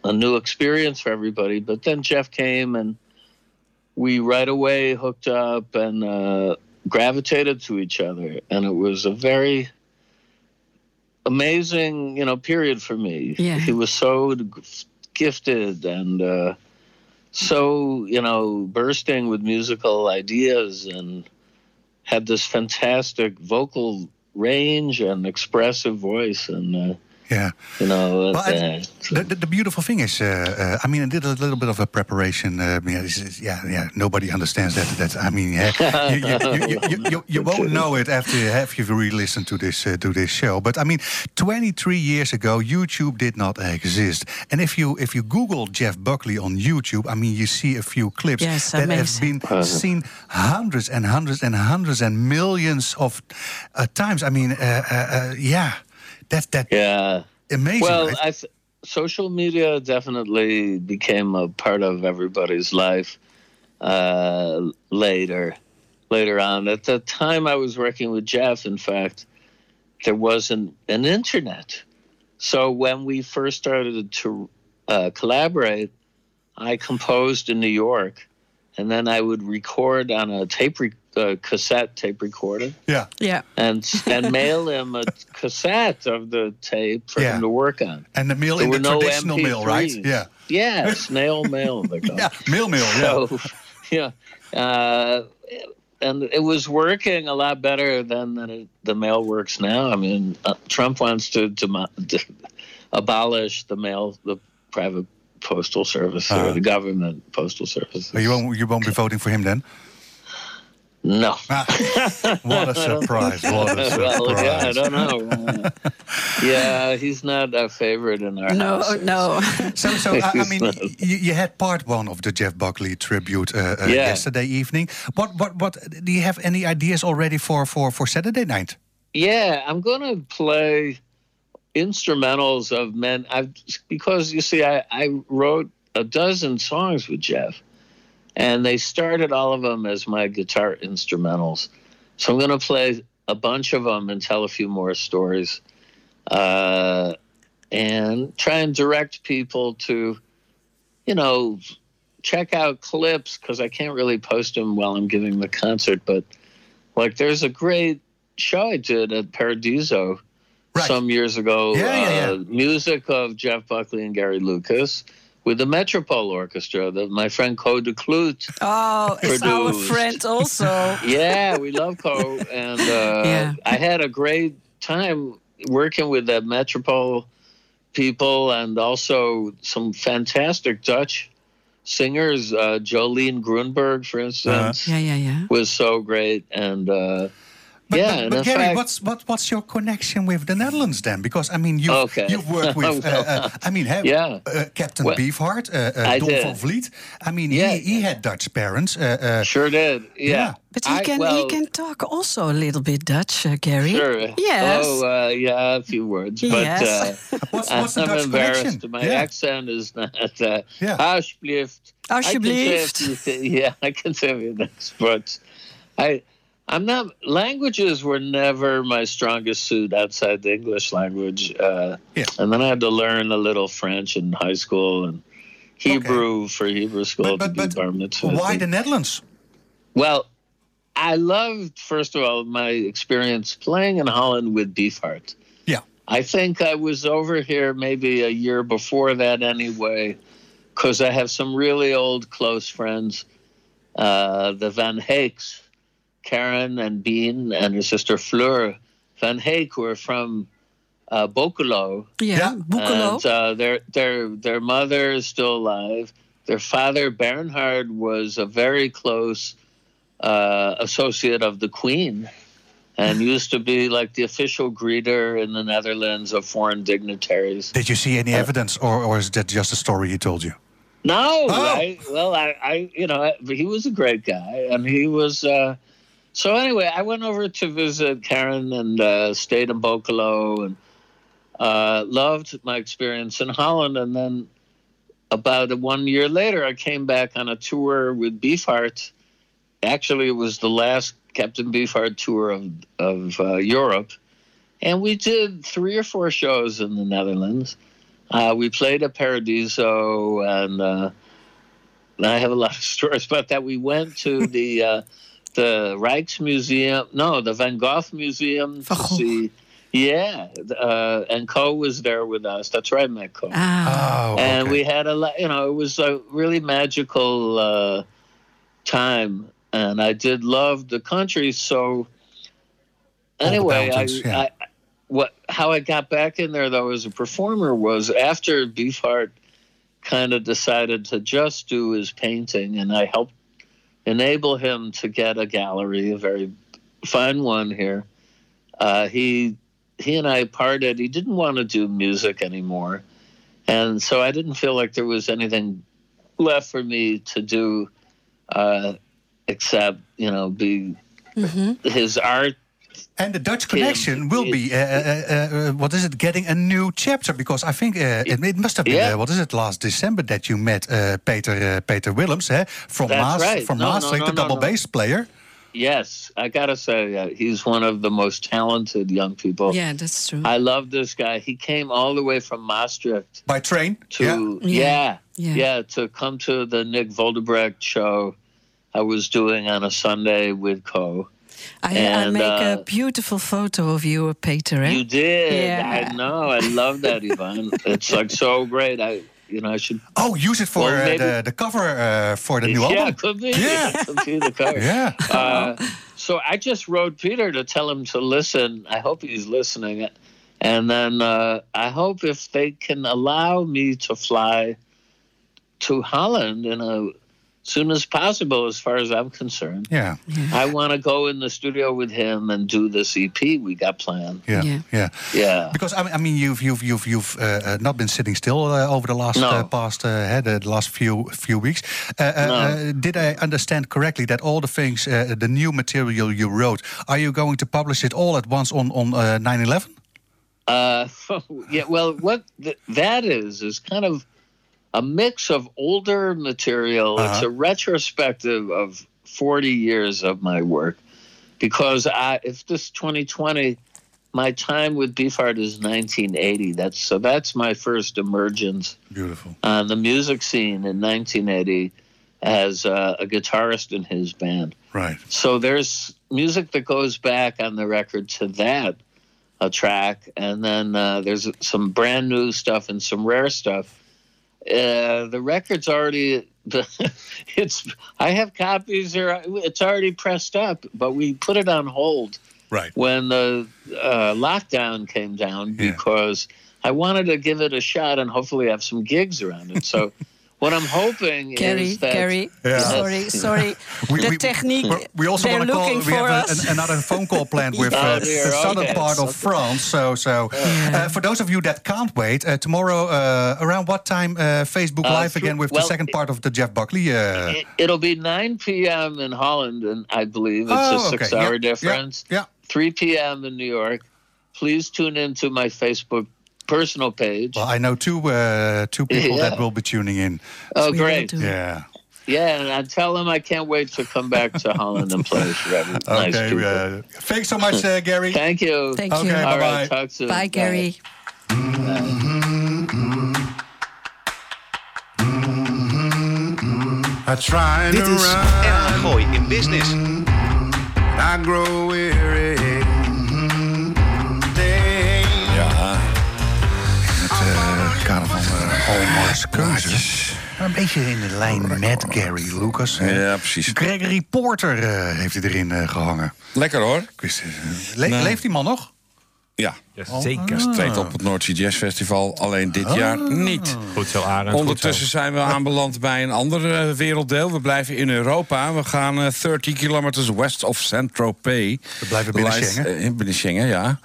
a new experience for everybody. But then Jeff came and we right away hooked up and uh, gravitated to each other, and it was a very amazing, you know, period for me. Yeah. He was so gifted and uh, so, you know, bursting with musical ideas, and had this fantastic vocal range and expressive voice, and uh, Yeah. you know, Well, uh, the, the, the beautiful thing is, uh, uh, I mean, I did a little bit of a preparation. Uh, yeah, it's- it's- yeah, yeah. Nobody understands that. That I mean, yeah, you, you, you, you, you, you won't know it after after you've re-listened to this uh, to this show. But I mean, 23 years ago, YouTube did not exist. And if you if you Google Jeff Buckley on YouTube, I mean, you see a few clips Yes, that have amazing. been seen hundreds and hundreds and hundreds and millions of uh, times. I mean, uh, uh, uh, yeah, that that yeah. amazing. Well, right? I th- social media definitely became a part of everybody's life uh, later. Later on, at the time I was working with Jeff, in fact, there wasn't an internet. So when we first started to uh, collaborate, I composed in New York, and then I would record on a tape re- uh, cassette tape recorder yeah. Yeah. and and mail him a cassette of the tape for Yeah. him to work on. And the mail in the were no traditional mail, right? MP3s. Yeah. Yeah, snail mail. Yeah, mail mail, yeah. So, yeah, uh, and it was working a lot better than, than it, the mail works now. I mean, uh, Trump wants to, demo- to abolish the mail, the private postal service or Uh-huh. the government postal service. You won't you won't be voting for him then? No. Ah, what a surprise! What a well, yeah, I don't know. Yeah, he's not a favorite in our No, house. no. So, so I, I mean, you, you had part one of the Jeff Buckley tribute uh, uh, Yeah. yesterday evening. What, what, what? Do you have any ideas already for for for Saturday night? Yeah, I'm going to play instrumentals of men. I've because you see, I, I wrote a dozen songs with Jeff, and they started all of them as my guitar instrumentals. So I'm going to play a bunch of them and tell a few more stories, uh, and try and direct people to, you know, check out clips because I can't really post them while I'm giving the concert, but like there's a great show I did at Paradiso some years ago. Yeah, yeah, yeah. Uh, music of Jeff Buckley and Gary Lucas with the Metropole Orchestra that my friend Co de Kloot. Oh, it's our friend also. Yeah, we love Co. And uh, Yeah. I had a great time working with the Metropole people and also some fantastic Dutch singers. Uh, Jolene Grunberg, for instance, Yeah, yeah, yeah. was so great. And uh, But, yeah, but, but Gary, fact, what's what, what's your connection with the Netherlands then? Because I mean, you've, Okay. you've worked with, uh, uh, I mean, have, Yeah. uh, Captain Well, Beefheart, uh, uh, I Don van Vliet. I mean, Yeah. he, he had Dutch parents. Uh, uh, sure did. Yeah. Yeah. But he I- can well, he can talk also a little bit Dutch, uh, Gary. Sure. Yes. Oh, uh, yeah, a few words. But Yes. uh, what's, what's the I'm Dutch embarrassed. connection? My yeah. accent is not. Uh, Yeah. Alsjeblieft. Alsjeblieft. I can say a few thi- yeah, I can say a few things, but I, I'm not. Languages were never my strongest suit outside the English language. Uh, Yeah. And then I had to learn a little French in high school and Hebrew for Hebrew school But, but, to do bar but why the Netherlands? Well, I loved, first of all, my experience playing in Holland with Beefheart. Yeah. I think I was over here maybe a year before that anyway, because I have some really old close friends. Uh, the Van Heeks, Karen and Bean, and her sister Fleur Van Heek, who are from uh, Bokelo. Yeah, Yeah. Boekelo. And uh, their their their mother is still alive. Their father Bernhard was a very close uh, associate of the Queen, and used to be like the official greeter in the Netherlands of foreign dignitaries. Did you see any evidence, or, or is that just a story he told you? No, Oh. I, well, I, I, you know, he was a great guy, and he was. Uh, so anyway, I went over to visit Karen and uh, stayed in Bokelo and uh, loved my experience in Holland. And then about one year later, I came back on a tour with Beefheart. Actually, it was the last Captain Beefheart tour of of uh, Europe, and we did three or four shows in the Netherlands. Uh, we played at Paradiso, and, uh, and I have a lot of stories about that. We went to the uh, the Rijksmuseum, no, the Van Gogh Museum to Van Gogh. see. Yeah, uh, and Co was there with us. That's right, I met Co. Ah, Oh, and okay. we had a lot. You know, it was a really magical uh, time, and I did love the country. So the anyway, I, yeah. I what how I got back in there though as a performer was after Beefheart kind of decided to just do his painting, and I helped enable him to get a gallery, a very fine one here. Uh, he he and I parted. He didn't want to do music anymore, and so I didn't feel like there was anything left for me to do, uh, except you know be his art And the Dutch connection will be, uh, uh, uh, what is it, getting a new chapter? Because I think uh, it, it must have been, Yeah. uh, what is it, last December that you met uh, Peter uh, Peter Willems, eh? from, Maas, right. from No, no, Maastricht, no, the no, double no. bass player. Yes, I gotta say uh, he's one of the most talented young people. yeah, that's true. I love this guy. He came all the way from Maastricht By train. to yeah. yeah, Yeah. yeah, Yeah. to come to the Nick Voldebrecht show I was doing on a Sunday with Co. I, I and, make a uh, beautiful photo of you, Peter. Eh? You did. Yeah. I know. I love that, Ivan. it's like so great. I you know I should Oh, use it for Well, uh, maybe- the, the cover uh, for the new yeah, album. could be. Yeah. could be the cover. Yeah. Uh, so I just wrote Peter to tell him to listen. I hope he's listening. And then uh, I hope if they can allow me to fly to Holland in a soon as possible, as far as I'm concerned. Yeah. I want to go in the studio with him and do this EP we got planned. Yeah, Yeah. yeah, Yeah. Because I mean, I mean, you've you've you've you've uh, uh, not been sitting still uh, over the last No. uh, past uh, uh, the last few few weeks. Uh, uh, No. uh, did I understand correctly that all the things, uh, the new material you wrote, are you going to publish it all at once on on uh, 9/11? Uh, yeah. Well, what th- that is is kind of a mix of older material. It's a retrospective of forty years of my work, because I, if this twenty twenty, my time with Beefheart is nineteen eighty. That's so that's my first emergence Beautiful. on the music scene in nineteen eighty as uh, a guitarist in his band. Right. So there's music that goes back on the record to that. a track, and then uh, there's some brand new stuff and some rare stuff. Uh, the record's already. it's. I have copies here. It's already pressed up, but we put it on hold Right. when the uh, lockdown came down Yeah. because I wanted to give it a shot and hopefully have some gigs around it. So, what I'm hoping Gary, is that Gary, Yeah. sorry, sorry. the technique, we- We also want to call. We have a, an, another phone call planned with Oh, uh, dear, the southern okay. part of France. So, so uh, for those of you that can't wait, uh, tomorrow uh, around what time? Uh, Facebook Uh, Live through- again with the second part of the Jeff Buckley. Uh, it, it'll be 9 p.m. in Holland, and I believe it's Oh, a six-hour Yeah, yeah, difference. yeah. 3 p.m. in New York. Please tune into my Facebook personal page. well, I know two uh, two people Yeah. that will be tuning in. oh, We great! Yeah. Yeah, and I tell them I can't wait to come back to Holland and play forever. nice Okay. Uh, thanks so much, uh, Gary. Thank you. Thank Okay, you. bye. All bye-bye. right, talk soon. Bye, Gary. I try Dit to is run, NH Gooi in Business. I grow weary. Keuzes. Een beetje in de lijn met Gary Lucas. hè. ja precies. Gregory Porter eh, heeft hij erin eh, gehangen. Lekker hoor. Ik wist, het. le- Nee. Leeft die man nog? Ja, Zeker. treedt op het Noordzee Jazz Festival. Alleen dit jaar niet. Goed zo, Arend. Ondertussen zijn we aanbeland bij een ander eh, werelddeel. We blijven in Europa. We gaan eh, 30 kilometers west of Saint-Tropez. We blijven binnen Lies- Schengen. eh, binnen Schengen, ja.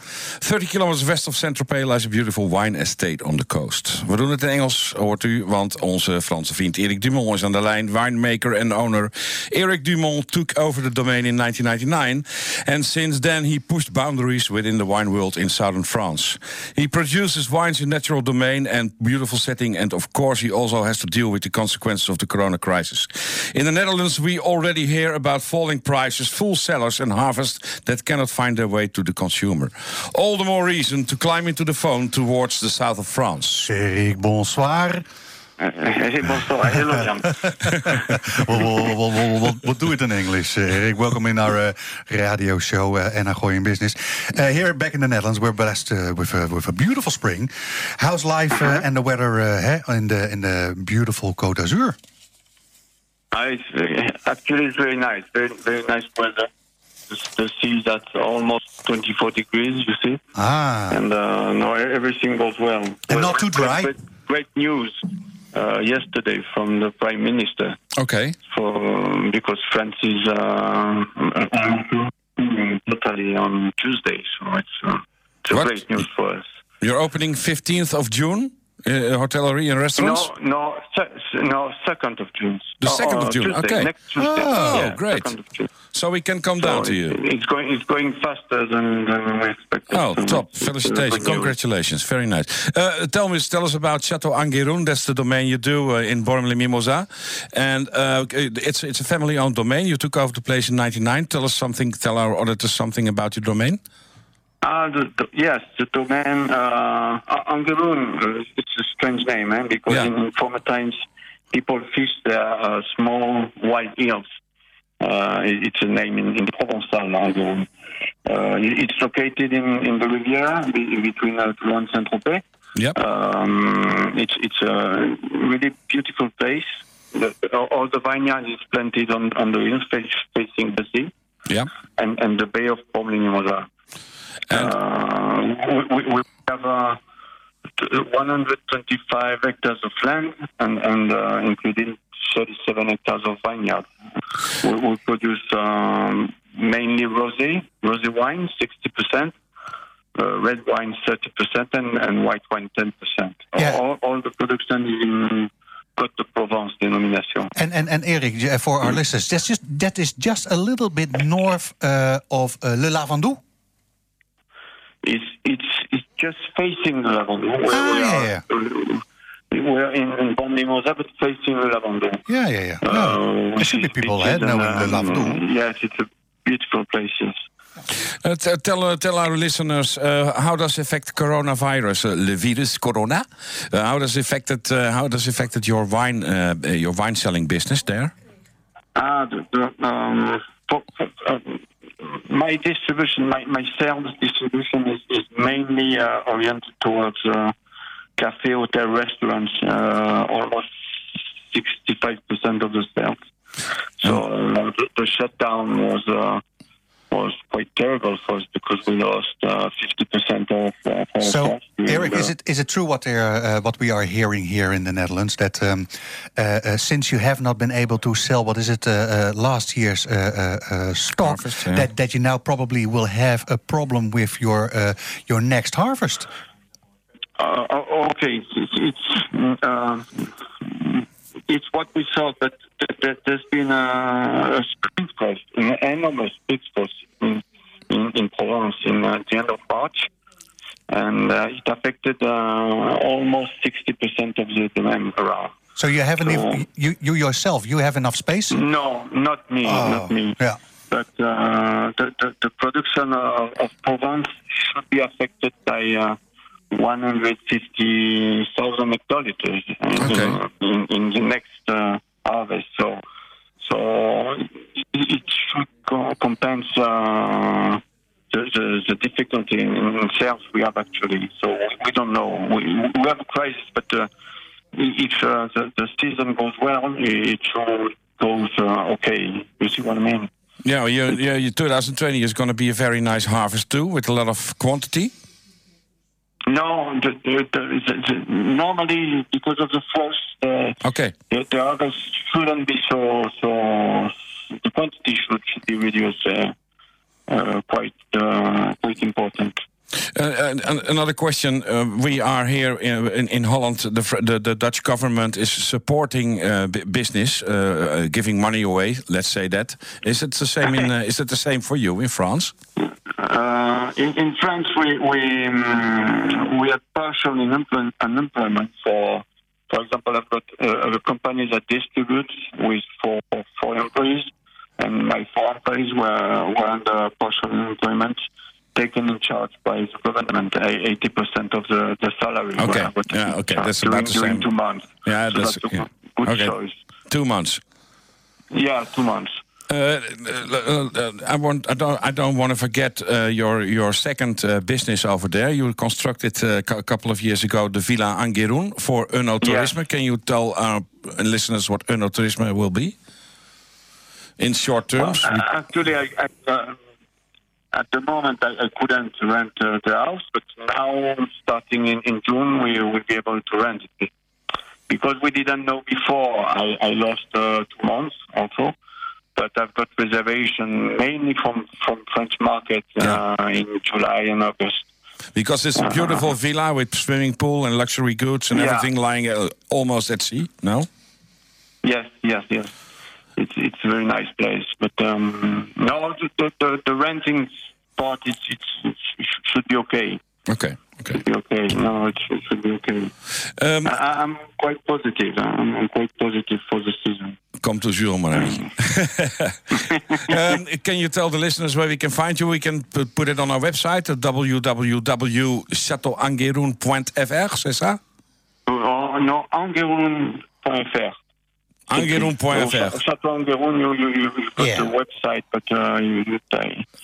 30 kilometers west of Saint-Tropez lies a beautiful wine estate on the coast. We doen het in Engels, hoort u, want onze Franse vriend Eric Dumont is aan de lijn. Winemaker en owner. Eric Dumont took over the domain in 1999. And since then he pushed boundaries within the wine world in southern France. He produces wines in natural domain and beautiful setting. And of course he also has to deal with the consequences of the corona crisis. In the Netherlands we already hear about falling prices, full cellars and harvests that cannot find their way to the consumer. All the more reason to climb into the phone towards the south of France. Eric, bonsoir. Jan. we'll, we'll, we'll, we'll, we'll, do it in English. Eric, welcome in our uh, radio show, uh, and Gooi in Business. Uh, here back in the Netherlands, we're blessed uh, with, a, with a beautiful spring. How's life uh, and the weather uh, in, the, in the beautiful Côte d'Azur? Uh, actually, it's very nice. Very, very nice weather. The, sea is at almost 24 degrees, you see. Ah, And uh, no, everything goes well. And not too dry? Great, great news uh, yesterday from the Prime Minister Okay. for because France is uh, totally on Tuesday, so it's, uh, it's a What? great news for us. You're opening 15th of June? Uh, hotellerie and restaurants? No, no, se- no, second of June. The Oh, 2nd oh, of June, Tuesday, okay. Next Tuesday. Oh, Yeah, great. 2nd of June. So we can come So down to you. It's going, it's going faster than, than we expected. Oh, So top. Felicitations. Congratulations. Very nice. Uh, tell me, tell us about Chateau Anguirun. That's the domain you do uh, in Bormes-les-Mimosas. And uh, it's, it's a family-owned domain. You took over the place in 99. Tell us something, tell our auditors something about your domain. Ah, the, the, yes, the domain uh. Uh, it's a strange name, eh? Because Yeah. in former times, people fished their uh, small wild eels. Uh, it's a name in, in Provençal, Angeloon. Uh, it- it's located in, in the Riviera be- between uh, Toulon and Saint-Tropez. Yep. Um, it's it's a really beautiful place. The, all- the vineyard is planted on, on the hills facing the sea Yeah. and, and the Bay of Pommes-les-Mimosas. And Uh, we, we we have uh, 125 hectares of land and, and uh, including 37 hectares of vineyard. We, we produce um, mainly rosé, rosé wine, 60%, uh, red wine, 30%, and, and white wine, 10%. Yeah. All, all the production is in Côte de Provence denomination. And, and, and Eric, uh, for our listeners, that's just, that is just a little bit north uh, of uh, Le Lavandou. It's it's it's just facing the Lavandou. Where Ah, we yeah, are, yeah. uh, We're in, in Pont-Mimosa, but facing the Lavandou. Yeah, yeah, yeah. Uh, there should be people hè, knowing um, Lavandou. Yes, it's a beautiful place. Yes. uh, t- tell, uh, tell our listeners, uh, how does affect coronavirus, uh, le virus, corona, uh, how does affected, uh, how does affected your wine, uh, uh, your wine selling business there? Ah, the, the, um, for, for, um, my distribution, my, my sales distribution is, is mainly uh, oriented towards uh, cafe, hotel, restaurants, uh, almost 65% of the sales. So uh, the, the shutdown was uh, was quite terrible for us because we lost uh, 50% of, of our So, Eric, the- is it is it true what they're, uh, what we are hearing here in the Netherlands that um, uh, uh, since you have not been able to sell what is it uh, uh, last year's uh, uh, uh, stock, Harvest, yeah. that that you now probably will have a problem with your uh, your next harvest? Uh, okay, it's it's, um, it's what we saw, that, th- th- there's been a, a spring frost, an enormous spring frost in, in, in Provence in uh, the end of March, and uh, it affected uh, almost 60% of the demand around. So you haven't So- even, you you yourself you have enough space? No, not me, Oh, not me. Yeah. But uh, the, the, the production of, of Provence should be affected by uh, 150,000 hectoliters Okay. in, in, in the next uh, harvest. So, so it, should co- compense uh, the, the, the difficulty in, sales we have actually. So we don't know. We, we have a crisis, but uh, if uh, the, the season goes well, it should goes uh, okay. You see what I mean? Yeah, your, your 2020 is going to be a very nice harvest too, with a lot of quantity. No, the, the, the, the, normally because of the frost, uh, Okay. the, the harvest shouldn't be so so. The quantity should, should be reduced. Uh, uh, quite uh, quite important. Uh, another question: uh, We are here in, in, in Holland. The, the the Dutch government is supporting uh, bu- business, uh, uh, giving money away. Let's say that. Is it the same in? Uh, is it the same for you in France? Uh, in, in France, we we um, we had partial unemployment, unemployment for. For example, I've got uh, a company that distributes with four four employees, and my four employees were were under partial unemployment, taken in charge by the government. Eighty percent of the, the salary. Okay. were- were taken Yeah, okay, that's during, about the during same. two months. Yeah, So that's, that's a yeah. good okay. choice. Two months. Yeah, two months. Uh, uh, I want. I don't. I don't want to forget uh, your your second uh, business over there. You constructed uh, a couple of years ago the Villa Angerun for Unotourisme. Can you tell our listeners what Unotourisme will be? In short terms. Uh, actually, I, I, uh, at the moment I, I couldn't rent uh, the house, but now starting in, in June we will be able to rent it. Because we didn't know before, I, I lost uh, two months also. But I've got reservation mainly from, from French market uh, in July and August. Because it's a beautiful villa with swimming pool and luxury goods and Yeah. everything lying uh, almost at sea. No. Yes, yes, yes. It's it's a very nice place, but um, no, the, the, the, the renting part it's, it's, it's, it should be okay. Okay. Okay. Be okay. No, it should, should be okay. Um, I, I'm quite positive. I'm, I'm quite positive for the season. Come toujours, mon ami. um, can you tell the listeners where we can find you? We can pu- put it on our website at www.chateauangeroen.fr, c'est ça? Oh, no, Angeroen.fr. Angeroen.fr. Chateau Angeroen, you, you, you, got Yeah. the website, but uh, you, you.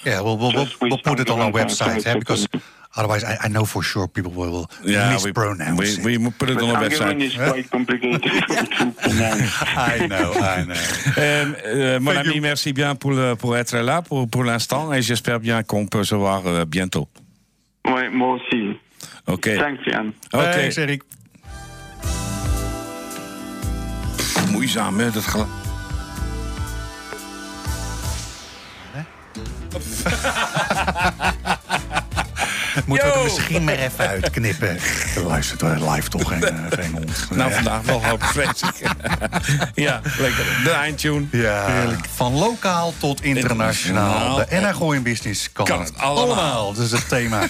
Yeah, we'll we'll, we'll, we'll put it on our website so eh, because okay. Otherwise I, I know for sure people will, Yeah, mispronounce we, it. we put it But on Angeroen website. is quite complicated to pronounce. I know, I know. Euh, mon ami, merci bien pour, le- pour être là pour, pour l'instant et j'espère bien qu'on peut se voir euh, bientôt. Ouais, moi aussi. Ok. Thanks, Jan. Ok. Thanks, Erik. Moeizaam, hè? Dat gel- Moeten we er misschien maar even uitknippen. Er luistert wel live toch geen, geen hond. Nou, vandaag wel hoop vrees ik. ja, lekker. De eindtune. Ja, van lokaal tot internationaal. Internationaal. De NH Gooien Business kan, Kan het allemaal. allemaal. Dat is het thema. Dan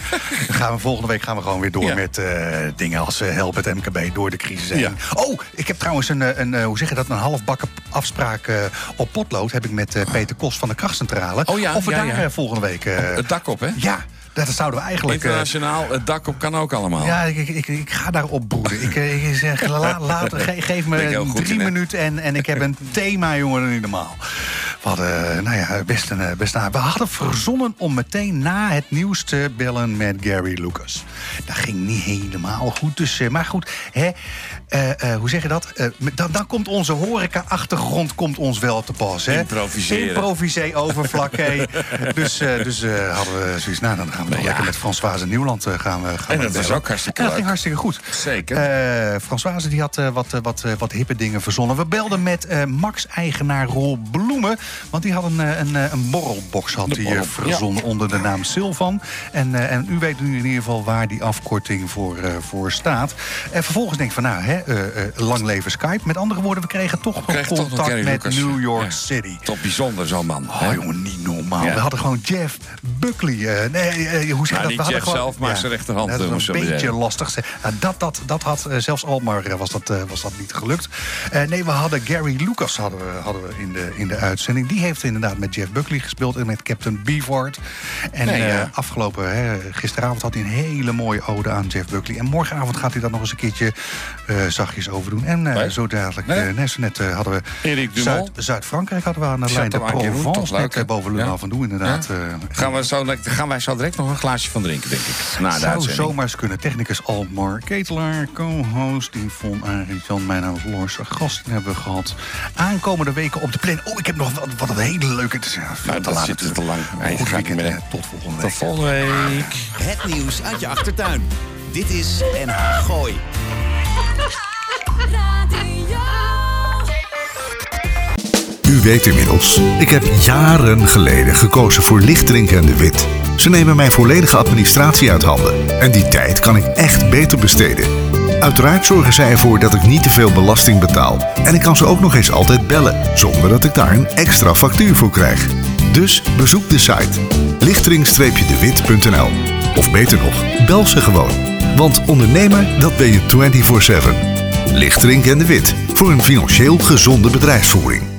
gaan we, volgende week gaan we gewoon weer door Ja. met eh, dingen als eh, help het MKB door de crisis heen. Ja. Oh, ik heb trouwens een, eh, een eh, hoe zeg je dat, een halfbakken afspraak eh, op potlood. Heb ik met eh, Peter Kos van de krachtcentrale. Oh ja, of we ja, daar ja. volgende week... eh, Het dak op, hè? ja, dat zouden we eigenlijk... eh, Internationaal, het dak op kan ook allemaal. ja, ik, ik, ik ga daarop broeden. Ik, eh, ik zeg, la, laat, ge- geef me drie in, minuten en, en ik heb een thema, jongen, niet normaal. We hadden, nou ja, best een, eh, best een, we hadden verzonnen om meteen na het nieuws te bellen met Gary Lucas. Dat ging niet helemaal goed. Dus, eh, maar goed, hè, eh, eh, hoe zeg je dat? Eh, dan, dan komt onze horeca-achtergrond komt ons wel te pas. Hè? Improviseren. Improvisé overvlak. dus dus hadden we zoiets, nou dan gaan we toch lekker met Françoise Nieuwland gaan we gaan En dat was ook hartstikke En dat leuk. ging hartstikke goed. Zeker. Françoise die had wat, wat, wat hippe dingen verzonnen. We belden met Max-eigenaar Roel Bloemen. Want die had een, een, een borrelbox had die, borrel, verzonnen onder de naam Silvan. En, en u weet nu in ieder geval waar die afkorting voor, voor staat. En vervolgens denk ik van nou, hè, eh, eh, lang leven Skype. Met andere woorden, we kregen toch contact met Lucas. New York Ja. City. Toch bijzonder, zo'n man. Oh hè? jongen, niet normaal. Ja. We hadden gewoon Jeff Buckley. eh, nee, hoe zeg je Nou, dat? niet We hadden Jeff zelf, maar zijn rechterhand, Dat is een beetje zeggen. lastig. Nou, dat, dat, dat had zelfs Almar was dat, was dat niet gelukt. Nee, we hadden Gary Lucas hadden we, hadden we in, de, in de uitzending. Die heeft inderdaad met Jeff Buckley gespeeld en met Captain Beefheart. En Nee, ja. afgelopen, hè, gisteravond had hij een hele mooie ode aan Jeff Buckley. En morgenavond gaat hij dat nog eens een keertje eh, zachtjes overdoen. En eh, Nee? zo dadelijk, Nee? eh, net zo net hadden we Erik? Zuid- Zuid-Frankrijk hadden we aan de lijn. De Provence, leuk, net boven Le Ja. Lavandou inderdaad. Ja? eh, Gaan, we zo, gaan wij zo direct nog een glaasje van drinken, denk ik. Na de zou uitzending. zomaar eens kunnen. Technicus Almar Ketelaar, co-host Yvonne Arie-Jan. Mijn naam is Lors. Gasten hebben we gehad. Aankomende weken op de plan. Oh, ik heb nog wat, wat een hele leuke... Het is, ja, veel Nou, te dat laat zit te natuurlijk. lang. Goed weekend. Tot volgende week. Tot volgende week. Het nieuws uit je achtertuin. Dit is NH Gooi. U weet inmiddels, ik heb jaren geleden gekozen voor Lichtdrink en de Wit. Ze nemen mijn volledige administratie uit handen. En die tijd kan ik echt beter besteden. Uiteraard zorgen zij ervoor dat ik niet te veel belasting betaal. En ik kan ze ook nog eens altijd bellen, zonder dat ik daar een extra factuur voor krijg. Dus bezoek de site lichtering-dewit.nl Of beter nog, bel ze gewoon. Want ondernemer, dat ben je 24-7. Lichtdrink en de Wit, voor een financieel gezonde bedrijfsvoering.